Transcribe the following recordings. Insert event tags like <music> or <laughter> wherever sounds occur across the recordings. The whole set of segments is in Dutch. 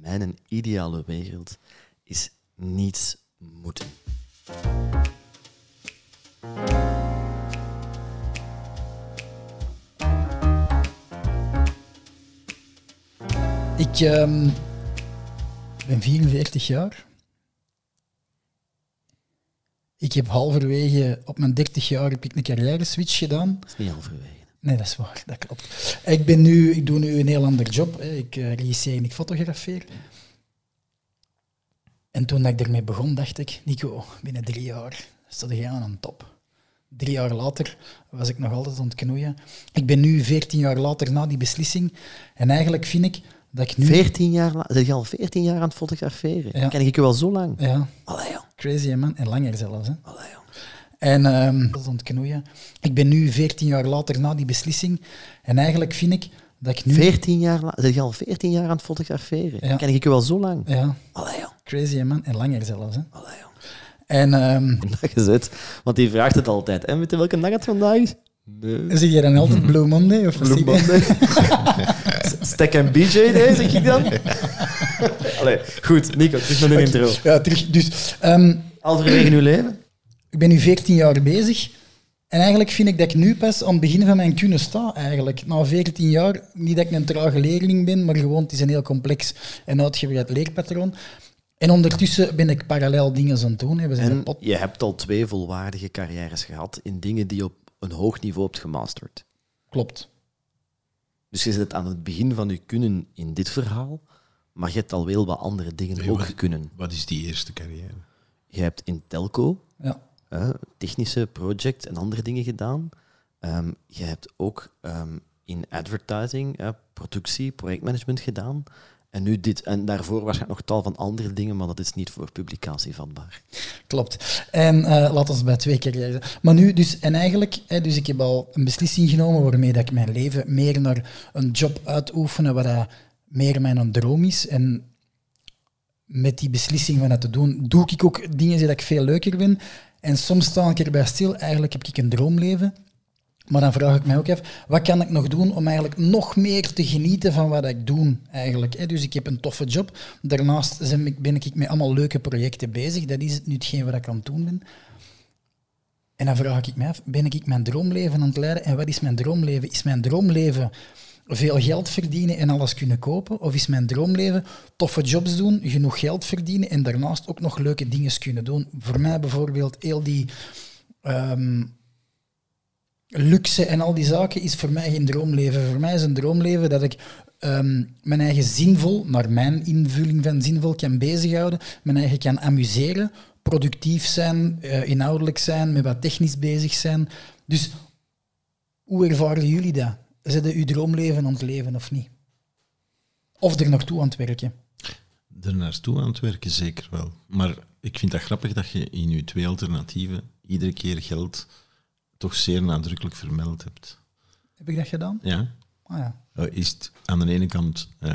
mijn ideale wereld is niets moeten. Ik ehm, ben 44 jaar. Ik heb halverwege, op mijn 30 jaar, heb ik een carrière switch gedaan. Dat is niet halverwege. Nee, dat is waar, dat klopt. Ik, ben nu, ik doe nu een heel ander job. Hè. Ik uh, regisseer en ik fotografeer. En toen ik ermee begon, dacht ik, Nico, binnen drie jaar stond jij aan een top. Drie jaar later was ik nog altijd aan het knoeien. Ik ben nu 14 jaar later na die beslissing. En eigenlijk vind ik dat ik nu... 14 jaar lang? Zit je al 14 jaar aan het fotograferen? Ja. Ken ik je wel zo lang? Ja. Allee, joh. Crazy, man. En langer zelfs. Hè. Allee, joh. En um, dat het knoeien. Ik ben nu 14 jaar later na die beslissing. En eigenlijk vind ik dat ik nu... 14 jaar? Zit je al 14 jaar aan het fotograferen? Ja. Ken ik je wel zo lang? Ja. Allee, joh. Crazy, man. En langer zelfs. Hè. Allee, joh. En... Um, dag gezet. Want die vraagt het altijd. En weet je welke dag het vandaag is? Nee. Zie je dan altijd Blue Monday? Of Blue Monday? <laughs> Stack en BJ Day, zeg ik dan? Allee, goed, Nico, terug naar de intro. Ja, terug. Dus, um, Halverwege uw leven? Ik ben nu 14 jaar bezig. En eigenlijk vind ik dat ik nu pas aan het begin van mijn kunnen sta, eigenlijk. Na 14 jaar, niet dat ik een trage leerling ben, maar gewoon, het is een heel complex en uitgebreid leerpatroon. En ondertussen ben ik parallel dingen aan het doen. We zijn en pot... je hebt al twee volwaardige carrières gehad in dingen die je op een hoog niveau hebt gemasterd. Klopt. Dus je zit aan het begin van je kunnen in dit verhaal, maar je hebt al wel wat andere dingen nee, ook wat, kunnen. Wat is die eerste carrière? Je hebt in telco ja. Technische projects en andere dingen gedaan. Um, je hebt ook um, in advertising, productie, projectmanagement gedaan. En nu dit. En daarvoor waarschijnlijk nog tal van andere dingen, maar dat is niet voor publicatie vatbaar. Klopt. En uh, laten we bij twee keer Maar nu, dus, en eigenlijk, hè, dus ik heb al een beslissing genomen waarmee dat ik mijn leven meer naar een job uitoefenen, wat dat meer mijn droom is. En met die beslissing van dat te doen, doe ik ook dingen die ik veel leuker vind. En soms sta ik erbij stil, eigenlijk heb ik een droomleven. Maar dan vraag ik mij ook even, wat kan ik nog doen om eigenlijk nog meer te genieten van wat ik doe eigenlijk. Dus ik heb een toffe job. Daarnaast ben ik met allemaal leuke projecten bezig. Dat is nu hetgeen wat ik aan het doen ben. En dan vraag ik mij af, ben ik mijn droomleven aan het leiden? En wat is mijn droomleven? Is mijn droomleven veel geld verdienen en alles kunnen kopen? Of is mijn droomleven toffe jobs doen, genoeg geld verdienen en daarnaast ook nog leuke dingen kunnen doen? Voor mij bijvoorbeeld heel die... Um, luxe en al die zaken is voor mij geen droomleven. Voor mij is een droomleven dat ik um, mijn eigen zinvol, naar mijn invulling van zinvol, kan bezighouden, mijn eigen kan amuseren, productief zijn, uh, inhoudelijk zijn, met wat technisch bezig zijn. Dus hoe ervaren jullie dat? Zitten uw droomleven aan het leven of niet? Of er naartoe aan het werken? Er naartoe aan het werken zeker wel. Maar ik vind dat grappig dat je in je twee alternatieven iedere keer geld toch zeer nadrukkelijk vermeld hebt. Heb ik dat gedaan? Ja. Ah, ja. Uh, is het aan de ene kant uh,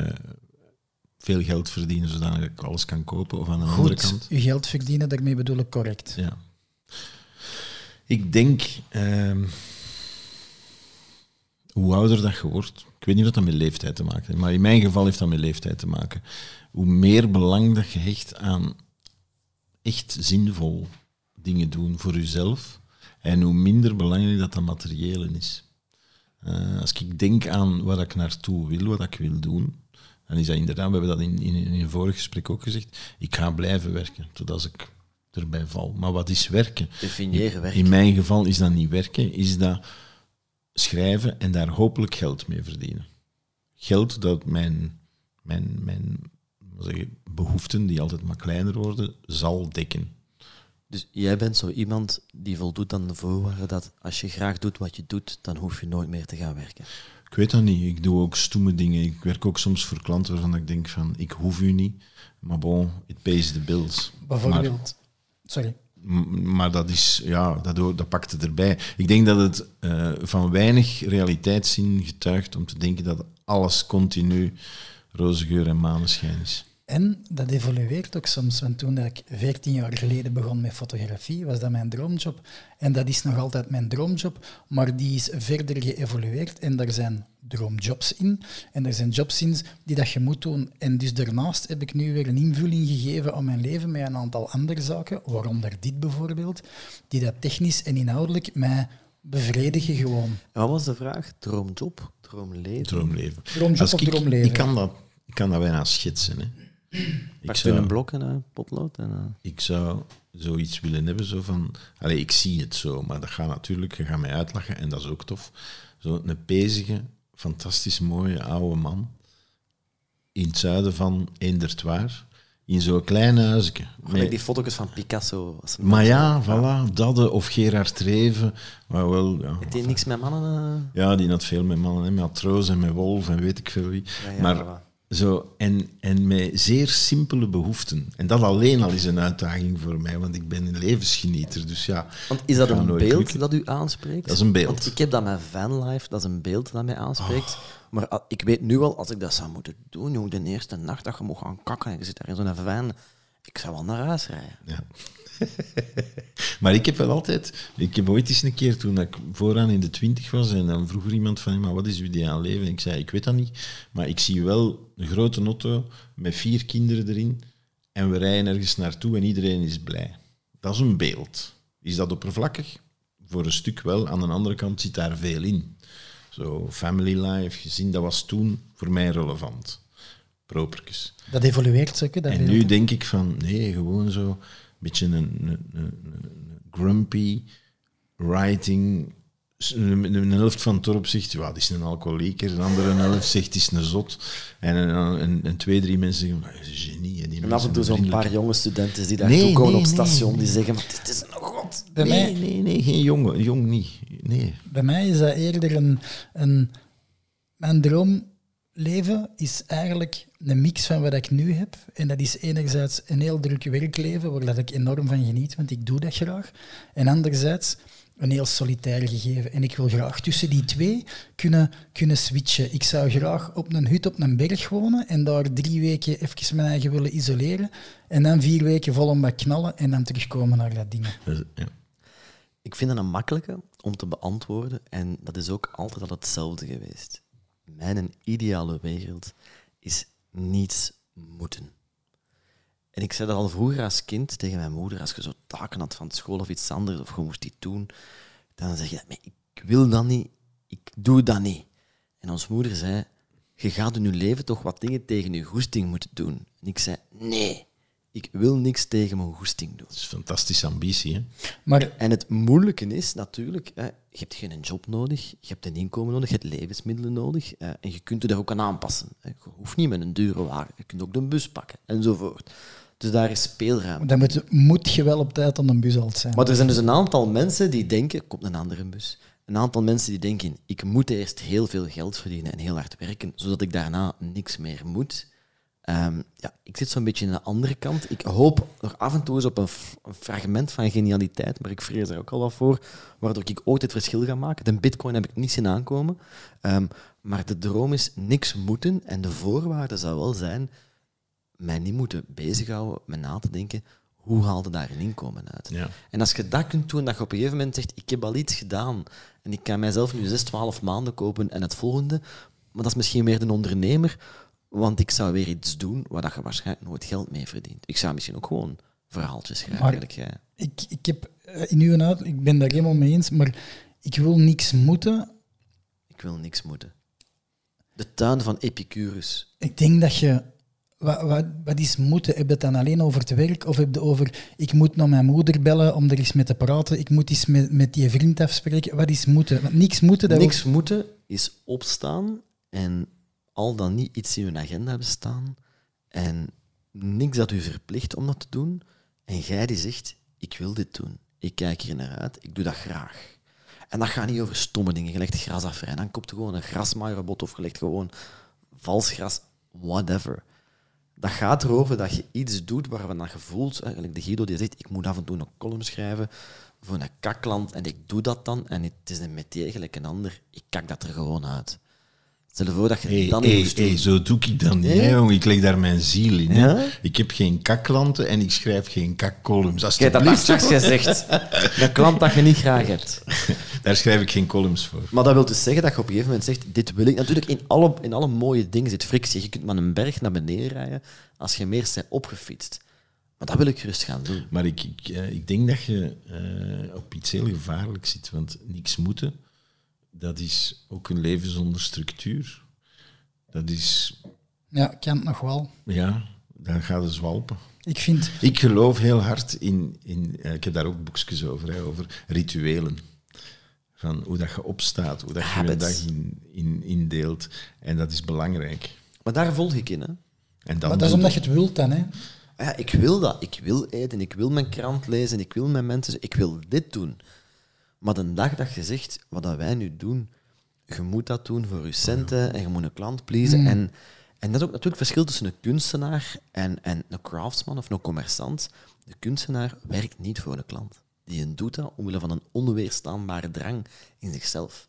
veel geld verdienen zodat ik alles kan kopen, of aan de Goed, andere kant... je geld verdienen, daarmee bedoel ik correct. Ja. Ik denk... Uh, hoe ouder dat je wordt, ik weet niet of dat met leeftijd te maken heeft, maar in mijn geval heeft dat met leeftijd te maken. Hoe meer belang dat je hecht aan echt zinvol dingen doen voor jezelf, en hoe minder belangrijk dat dat materiële is. Uh, als ik denk aan waar ik naartoe wil, wat ik wil doen, dan is dat inderdaad, we hebben dat in, in, in een vorig gesprek ook gezegd, ik ga blijven werken, totdat ik erbij val. Maar wat is werken? Definiëren werken. In mijn geval is dat niet werken, is dat schrijven en daar hopelijk geld mee verdienen. Geld dat mijn, mijn, mijn zeg, behoeften, die altijd maar kleiner worden, zal dekken. Dus jij bent zo iemand die voldoet aan de voorwaarden dat als je graag doet wat je doet, dan hoef je nooit meer te gaan werken. Ik weet dat niet. Ik doe ook stoeme dingen. Ik werk ook soms voor klanten waarvan ik denk van, ik hoef u niet, maar bon, it pays the bills. Bijvoorbeeld, maar, sorry. Maar dat is, ja, dat, dat pakt het erbij. Ik denk dat het uh, van weinig realiteitszin getuigt om te denken dat alles continu roze geur en maneschijn is. En dat evolueert ook soms. Want toen dat ik 14 jaar geleden begon met fotografie, was dat mijn droomjob. En dat is nog altijd mijn droomjob, maar die is verder geëvolueerd. En daar zijn droomjobs in. En er zijn jobs in die dat je moet doen. En dus daarnaast heb ik nu weer een invulling gegeven aan mijn leven met een aantal andere zaken, waaronder dit bijvoorbeeld, die dat technisch en inhoudelijk mij bevredigen gewoon. En wat was de vraag? Droomjob? Droomleven? Droomleven. Droomjob Als of ik, droomleven? Ik kan dat, ik kan dat bijna schetsen. Hè. Ik je een zou, blok en een potlood? En, eh, ik zou zoiets willen hebben, zo van... Allee, ik zie het zo, maar dat gaat natuurlijk... Je gaat mij uitlachen en dat is ook tof. Zo een pezige, fantastisch mooie oude man in het zuiden van Eendertwaar, in zo'n klein huisje. met- die foto's van Picasso. Maar ja, voilà, Dadde of Gerard Treven, maar wel... Ja, Het heeft niks met mannen... eh, ja, die had veel met mannen, hè, met Atroos en met Wolf en weet ik veel wie. Ja, ja, maar voilà. Zo, en, en met zeer simpele behoeften. En dat alleen al is een uitdaging voor mij, want ik ben een levensgenieter. Dus ja, Want is dat een beeld lukken. dat u aanspreekt? Dat is een beeld. Want ik heb dat met vanlife, dat is een beeld dat mij aanspreekt. Maar ah, ik weet nu al, als ik dat zou moeten doen, jong, de eerste nacht dat je moet gaan kakken en je zit daar in zo'n van, ik zou wel naar huis rijden. Ja. <laughs> maar ik heb wel altijd... Ik heb ooit eens een keer, toen ik vooraan in de twintig was, en dan vroeg er iemand van, maar wat is uw ideaal leven? En ik zei, ik weet dat niet, maar ik zie wel een grote auto met vier kinderen erin en we rijden ergens naartoe en iedereen is blij. Dat is een beeld. Is dat oppervlakkig? Voor een stuk wel. Aan de andere kant zit daar veel in. Zo, family life, gezin, dat was toen voor mij relevant. Properkes. Dat evolueert hè, dat En nu denk ik van, nee, gewoon zo beetje een, een, een, een grumpy writing. Een, helft van het dorp zegt, ja, die is een alcoholieker. Een andere helft zegt, die is een zot. En, en, en, en twee, drie mensen zeggen, hij is een genie. hè, die En af mensen en toe zijn zo'n paar jonge studenten die daar Nee, komen nee, op station, nee. die zeggen, maar dit is een god. Bij Nee, mij- nee, nee, geen jongen. Jong niet. Nee. Bij mij is dat eerder een, een... Mijn droomleven is eigenlijk een mix van wat ik nu heb. En dat is enerzijds een heel druk werkleven, waar dat ik enorm van geniet, want ik doe dat graag. En anderzijds een heel solitair gegeven. En ik wil graag tussen die twee kunnen, kunnen switchen. Ik zou graag op een hut op een berg wonen en daar drie weken even mijn eigen willen isoleren. En dan vier weken vol om wat knallen en dan terugkomen naar dat ding. Is- ja. Ik vind dat een makkelijke om te beantwoorden en dat is ook altijd al hetzelfde geweest. Mijn ideale wereld is niets moeten. En ik zei dat al vroeger als kind tegen mijn moeder, als je zo taken had van school of iets anders, of je moest die doen, dan zeg je, "Maar ik wil dat niet, ik doe dat niet. En ons moeder zei, je gaat in je leven toch wat dingen tegen je goesting moeten doen. En ik zei, nee, ik wil niks tegen mijn goesting doen. Dat is een fantastische ambitie. Hè? Maar En het moeilijke is natuurlijk, hè, je hebt geen job nodig, je hebt een inkomen nodig, je hebt levensmiddelen nodig eh, en je kunt je daar ook aan aanpassen. hè. Je hoeft niet met een dure wagen, je kunt ook de bus pakken enzovoort. Dus daar is speelruimte. dan moet, moet je wel op tijd aan een bus alt zijn. Maar er zijn dus een aantal mensen die denken, komt een andere bus. Een aantal mensen die denken, ik moet eerst heel veel geld verdienen en heel hard werken, zodat ik daarna niks meer moet. Ehm, ja, ik zit zo'n beetje aan de andere kant. Ik hoop nog af en toe eens op een, een fragment van genialiteit, maar ik vrees er ook al wat voor, waardoor ik ooit het verschil ga maken. De bitcoin heb ik niet zien aankomen, Ehm, maar de droom is niks moeten en de voorwaarde zou wel zijn mij niet moeten bezighouden met na te denken, hoe haalde daar een inkomen uit? Ja. En als je dat kunt doen, dat je op een gegeven moment zegt, ik heb al iets gedaan en ik kan mijzelf nu 6, 12 maanden kopen en het volgende, maar dat is misschien meer de ondernemer, want ik zou weer iets doen waar dat je waarschijnlijk nooit geld mee verdient. Ik zou misschien ook gewoon verhaaltjes schrijven. Ik, ik heb eh, in uw uit, ik ben daar helemaal mee eens, maar ik wil niks moeten. Ik wil niks moeten. De tuin van Epicurus. Ik denk dat je. Wat, wat, wat is moeten? Heb je het dan alleen over het werk? Of heb je over. Ik moet naar mijn moeder bellen om er eens mee te praten. Ik moet eens met, met die vriend afspreken. Wat is moeten? Want niks moeten. Dat Niks moeten is opstaan en al dan niet iets in je agenda hebben staan en niks dat u verplicht om dat te doen. En jij die zegt, ik wil dit doen. Ik kijk hier naar uit, ik doe dat graag. En dat gaat niet over stomme dingen. Je legt gras af en dan er gewoon een grasmaaierrobot of je legt gewoon vals gras, whatever. Dat gaat erover dat je iets doet waarvan je voelt, hè, gelijk de Guido die zegt, ik moet af en toe een column schrijven voor een kakland en ik doe dat dan en het is een métier gelijk een ander. Ik kak dat er gewoon uit. Stel je voor dat je Hey, dan niet hey, moest hey, zo doe ik dan niet, Nee? hè, jongen. Ik leg daar mijn ziel in. Ja? Ik heb geen kakklanten en ik schrijf geen kakcolumns. Je dat daar Alsjeblieft. straks gezegd. <laughs> Een klant dat je niet graag hebt. <laughs> Daar schrijf ik geen columns voor. Maar dat wil dus zeggen dat je op een gegeven moment zegt, dit wil ik. Natuurlijk, in alle, in alle mooie dingen zit frictie. Je kunt maar een berg naar beneden rijden als je meer bent opgefietst. Maar dat wil ik gerust gaan doen. Maar ik, ik, eh, ik denk dat je eh, op iets heel gevaarlijks zit. Want niks moeten, dat is ook een leven zonder structuur. Dat is, Ja, ik kan het nog wel. ja, dan gaat het zwalpen. Ik vind... Ik geloof heel hard in, in eh, ik heb daar ook boekjes over, hè, over rituelen. Van hoe dat je opstaat, hoe dat je je dag in, in, indeelt. En dat is belangrijk. Maar daar volg ik in. Hè. En dan Maar dat is omdat je het wilt dan, hè. Ja, ik wil dat. Ik wil eten, ik wil mijn krant lezen, ik wil met mensen... Ik wil dit doen. Maar de dag dat je zegt, wat dat wij nu doen, je moet dat doen voor je centen en je moet een klant pleasen. En, en dat is ook natuurlijk het verschil tussen een kunstenaar en, en een craftsman of een commerçant. De kunstenaar werkt niet voor een klant. Die doet dat omwille van een onweerstaanbare drang in zichzelf.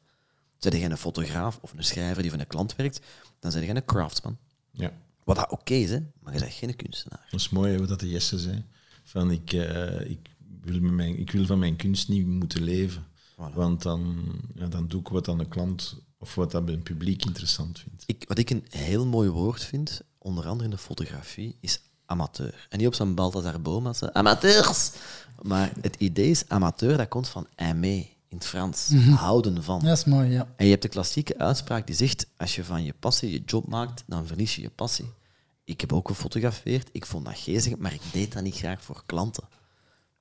Zijn je een fotograaf of een schrijver die voor een klant werkt, dan zijn je een craftsman. Ja, Wat dat oké is, hè? maar je bent geen kunstenaar. dat is mooi hè, wat dat de Jesse zei. Van ik, eh, ik, wil mijn, ik wil van mijn kunst niet moeten leven. Voilà. Want dan, ja, dan doe ik wat aan de klant of wat dat een publiek interessant vindt. Ik, wat ik een heel mooi woord vind, onder andere in de fotografie, is amateur. En niet op zo'n Balthazar Bomas, hè, amateurs. Maar het idee is amateur, dat komt van aimer in het Frans. Houden van. Dat is mooi, ja. En je hebt de klassieke uitspraak die zegt, als je van je passie je job maakt, dan verlies je je passie. Ik heb ook gefotografeerd, ik vond dat geestig, maar ik deed dat niet graag voor klanten.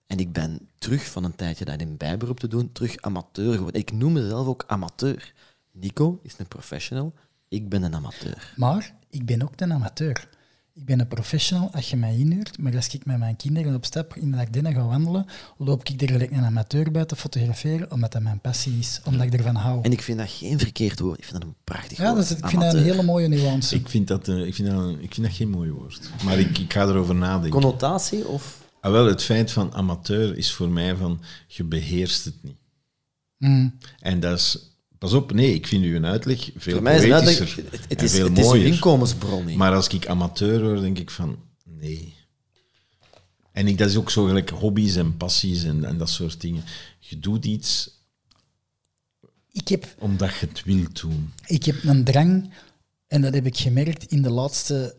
En ik ben terug van een tijdje dat in bijberoep te doen, terug amateur geworden. Ik noem mezelf ook amateur. Nico is een professional, ik ben een amateur. Maar ik ben ook een amateur. Ik ben een professional als je mij inhuurt, maar als ik met mijn kinderen op stap in de Ardennen ga wandelen, loop ik er gelijk een amateur bij te fotograferen, omdat dat mijn passie is, omdat ik ervan hou. En ik vind dat geen verkeerd woord. Ik vind dat een prachtig Ja, woord. dat is, ik vind dat een hele mooie nuance. Ik vind dat, eh, ik vind dat, ik vind dat geen mooi woord. Maar ik, ik ga erover nadenken. Connotatie of... Ah, wel, het feit van amateur is voor mij van je beheerst het niet. Mm. En dat is, pas op, nee, ik vind uw uitleg veel Voor mij is uitleg- het, het en is, veel het is een inkomensbron. niet. Maar als ik amateur hoor, denk ik van nee. En ik, dat is ook zo gelijk hobby's en passies en, en dat soort dingen. Je doet iets Ik, heb, omdat je het wilt doen. ik heb een drang, en dat heb ik gemerkt in de laatste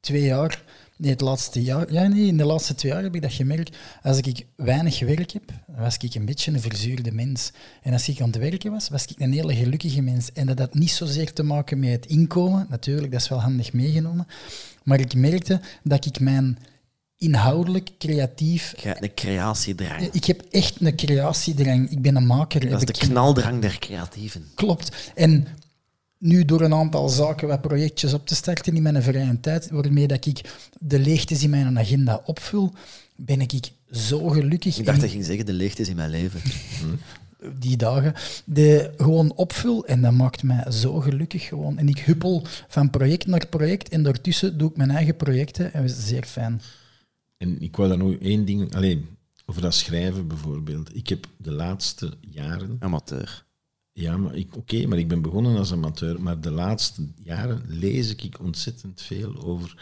twee jaar. Nee, het laatste jaar. Ja, nee, in de laatste twee jaar heb ik dat gemerkt. Als ik weinig werk heb, was ik een beetje een verzuurde mens. En als ik aan het werken was, was ik een hele gelukkige mens. En dat had niet zozeer te maken met het inkomen. Natuurlijk, dat is wel handig meegenomen. Maar ik merkte dat ik mijn inhoudelijk, creatief... Een creatiedrang. Ik heb echt een creatiedrang. Ik ben een maker. Dat is de knaldrang der creatieven. Klopt. En nu door een aantal zaken, wat projectjes op te starten in mijn vrije tijd, waarmee dat ik de leegtes in mijn agenda opvul, ben ik zo gelukkig Ik dacht in dat je ging zeggen, de leegte is in mijn leven. <laughs> die dagen. De gewoon opvul en dat maakt mij zo gelukkig gewoon. En ik huppel van project naar project en daartussen doe ik mijn eigen projecten en dat is zeer fijn. En ik wou dan nog één ding, alleen over dat schrijven bijvoorbeeld. Ik heb de laatste jaren, Amateur. Ja, maar oké, maar ik ben begonnen als amateur, maar de laatste jaren lees ik ontzettend veel over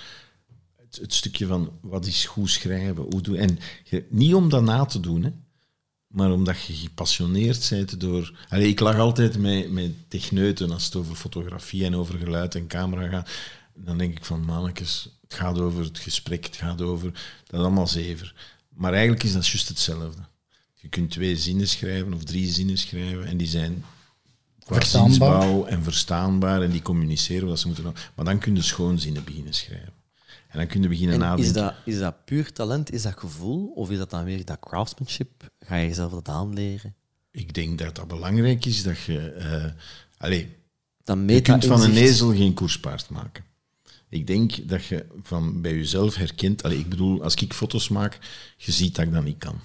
het, stukje van wat is goed schrijven, hoe doe en niet om dat na te doen, hè, maar omdat je gepassioneerd bent door. Ik lag altijd met, met techneuten als het over fotografie en over geluid en camera gaat. Dan denk ik van mannetjes, het gaat over het gesprek, het gaat over. Dat allemaal zever. Maar eigenlijk is dat juist hetzelfde. Je kunt twee zinnen schrijven of drie zinnen schrijven en die zijn qua zinsbouw en verstaanbaar en die communiceren wat ze moeten doen. Maar dan kun je schoon zinnen beginnen schrijven. En dan kun je beginnen En nadenken. is dat, is dat puur talent, is dat gevoel, of is dat dan weer dat craftsmanship? Ga je jezelf dat aanleren? Ik denk dat dat belangrijk is dat je. eh allee, Dan je kunt van een ezel geen koerspaard maken. Ik denk dat je van bij jezelf herkent. Allee, ik bedoel, als ik foto's maak, je ziet dat ik dat niet kan.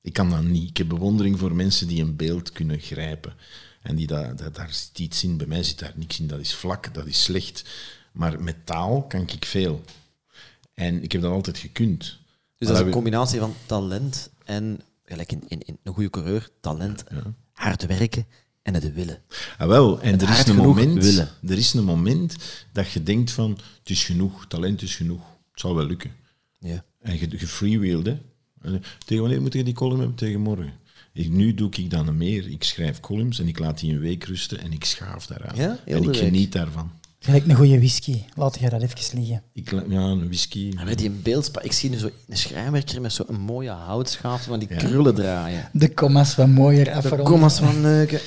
Ik kan dat niet. Ik heb bewondering voor mensen die een beeld kunnen grijpen. En die dat, dat, daar zit iets in. Bij mij zit daar niks in. Dat is vlak, dat is slecht. Maar met taal kan ik veel. En ik heb dat altijd gekund. Dus Maar dat is een combinatie van talent en, gelijk in, in, in een goede coureur, talent, hard werken en het willen. Ah, wel, en Het er is, een moment, willen. er is een moment dat je denkt van, het is genoeg, talent is genoeg, het zal wel lukken. Ja. En je, je. En Tegen wanneer moet je die column hebben? Tegen morgen. Ik, nu doe ik dan meer. Ik schrijf columns en ik laat die een week rusten en ik schaaf daaraan. Ja, en de ik week. geniet daarvan. Gelijk een goede whisky. Laat je dat even liggen. Ik, ja, een whisky. En met die beeldspa, ik zie nu zo een schrijnwerker met zo'n mooie houtschaaf van die Ja. krullen draaien. De commas van mooier De afronden. commas van neuken.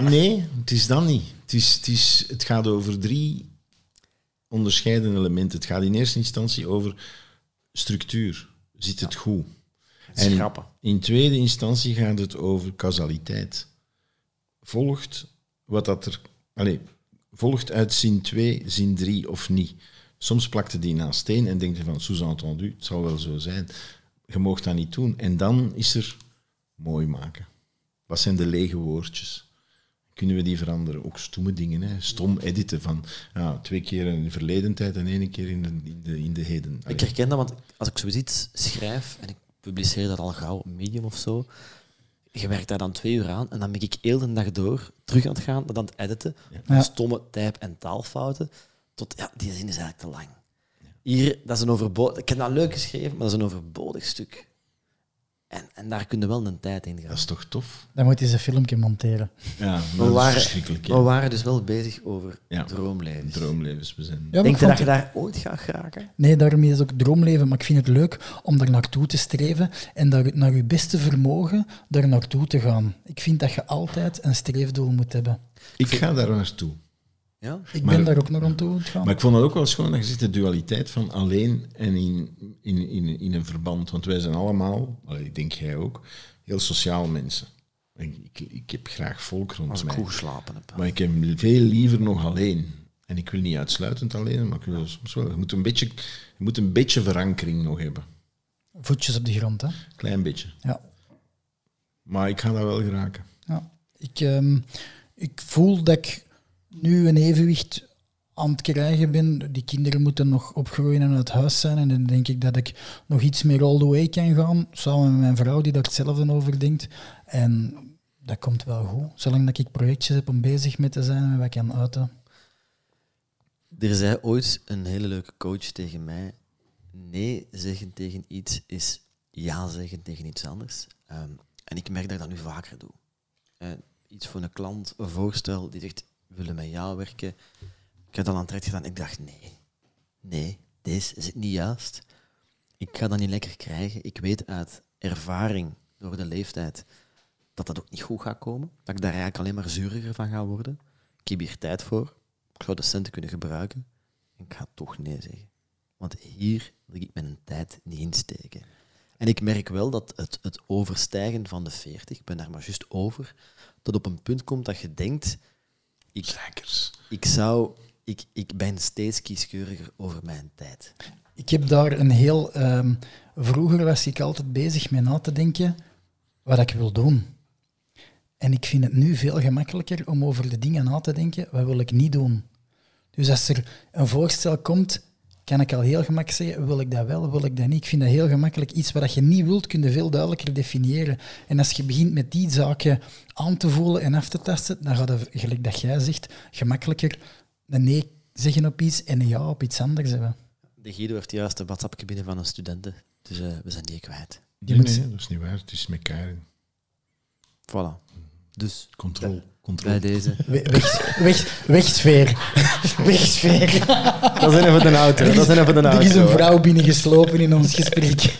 Nee, het is dat niet. Het, is, het, is, het gaat over drie onderscheidende elementen. Het gaat in eerste instantie over structuur. Zit het goed? En in tweede instantie gaat het over causaliteit. Volgt wat dat er. Allez, volgt uit zin 2, zin 3 of niet. Soms plakte die naast steen en denkt van, sous-entendu, het zal wel zo zijn. Je mag dat niet doen. En dan is er mooi maken. Wat zijn de lege woordjes? Kunnen we die veranderen? Ook stomme dingen, hè? stom editen van ja, twee keer in de verleden tijd en één keer in de, in de, in de heden. Ik herken dat, want als ik zoiets schrijf en ik publiceer dat al gauw op Medium of zo, je werkt daar dan twee uur aan en dan ben ik heel de dag door terug aan het gaan, dat aan het editen, Ja. stomme type- en taalfouten, tot ja, die zin is eigenlijk te lang. Hier, dat is een overbodig... Ik heb dat leuk geschreven, maar dat is een overbodig stuk. En, en daar kun je wel een tijd in gaan. Dat is toch tof? Dan moet je ze filmpje monteren. Ja, we, dat is waren, verschrikkelijk. we waren dus wel bezig over Ja. droomlevens. Droomlevens, we zijn... Ja, Denk je dat je daar ooit gaat geraken? Nee, daarom is het ook droomleven. Maar ik vind het leuk om daar naartoe te streven en daar naar je beste vermogen daar naartoe te gaan. Ik vind dat je altijd een streefdoel moet hebben. Ik ga daar naartoe. Ja? Ik Maar- ben daar ook nog aan toe gaan. Maar ik vond het ook wel schoon dat je ziet de dualiteit van alleen en in, in, in, in een verband. Want wij zijn allemaal, ik denk jij ook, heel sociaal mensen. Ik, ik, ik heb graag volk rond Als ik mij. goed geslapen heb. Maar ik heb veel liever nog alleen. En ik wil niet uitsluitend alleen, maar ik wil soms wel. Je moet een beetje, je moet een beetje verankering nog hebben. Voetjes op de grond, hè. Klein beetje. Ja. Maar ik ga dat wel geraken. Ja. Ik, ehm, ik voel dat ik nu een evenwicht aan het krijgen ben. Die kinderen moeten nog opgroeien en uit huis zijn. En dan denk ik dat ik nog iets meer all the way kan gaan. Samen met mijn vrouw, die daar hetzelfde over denkt. En dat komt wel goed. Zolang dat ik projectjes heb om bezig mee te zijn en wat kan uiten. Er zei ooit een hele leuke coach tegen mij: nee zeggen tegen iets is ja zeggen tegen iets anders. Ehm, en ik merk dat ik dat nu vaker doe. Eh, iets voor een klant, een voorstel die zegt: willen met jou werken. Ik heb dat aan het gedaan. Ik dacht: nee, nee, deze is het niet juist. Ik ga dat niet lekker krijgen. Ik weet uit ervaring door de leeftijd dat dat ook niet goed gaat komen. Dat ik daar eigenlijk alleen maar zuriger van ga worden. Ik heb hier tijd voor. Ik zou de centen kunnen gebruiken. En ik ga toch nee zeggen. Want hier wil ik mijn tijd niet insteken. En ik merk wel dat het, het overstijgen van de 40, ik ben daar maar juist over, tot op een punt komt dat je denkt, ik, ik zou, ik, ik ben steeds kieskeuriger over mijn tijd. Ik heb daar een heel... ehm, vroeger was ik altijd bezig met na te denken wat ik wil doen. En ik vind het nu veel gemakkelijker om over de dingen na te denken, wat wil ik niet doen. Dus als er een voorstel komt, kan ik al heel gemakkelijk zeggen, wil ik dat wel, wil ik dat niet. Ik vind dat heel gemakkelijk. Iets wat je niet wilt, kun je veel duidelijker definiëren. En als je begint met die zaken aan te voelen en af te tasten, dan gaat het, gelijk dat jij zegt, gemakkelijker een nee zeggen op iets en een ja op iets anders hebben. De Guido heeft juist een WhatsApp binnen van een studenten, dus eh, we zijn die kwijt. Nee, moet- nee, dat is niet waar. Het is met Karin. Voilà. Dus Controle. bij Controle. deze. We- Weg, weg, wegsfeer. <laughs> Wegsfeer. Dat zijn even de auto. Dat zijn even de Er is een vrouw binnengeslopen in ons gesprek. <laughs>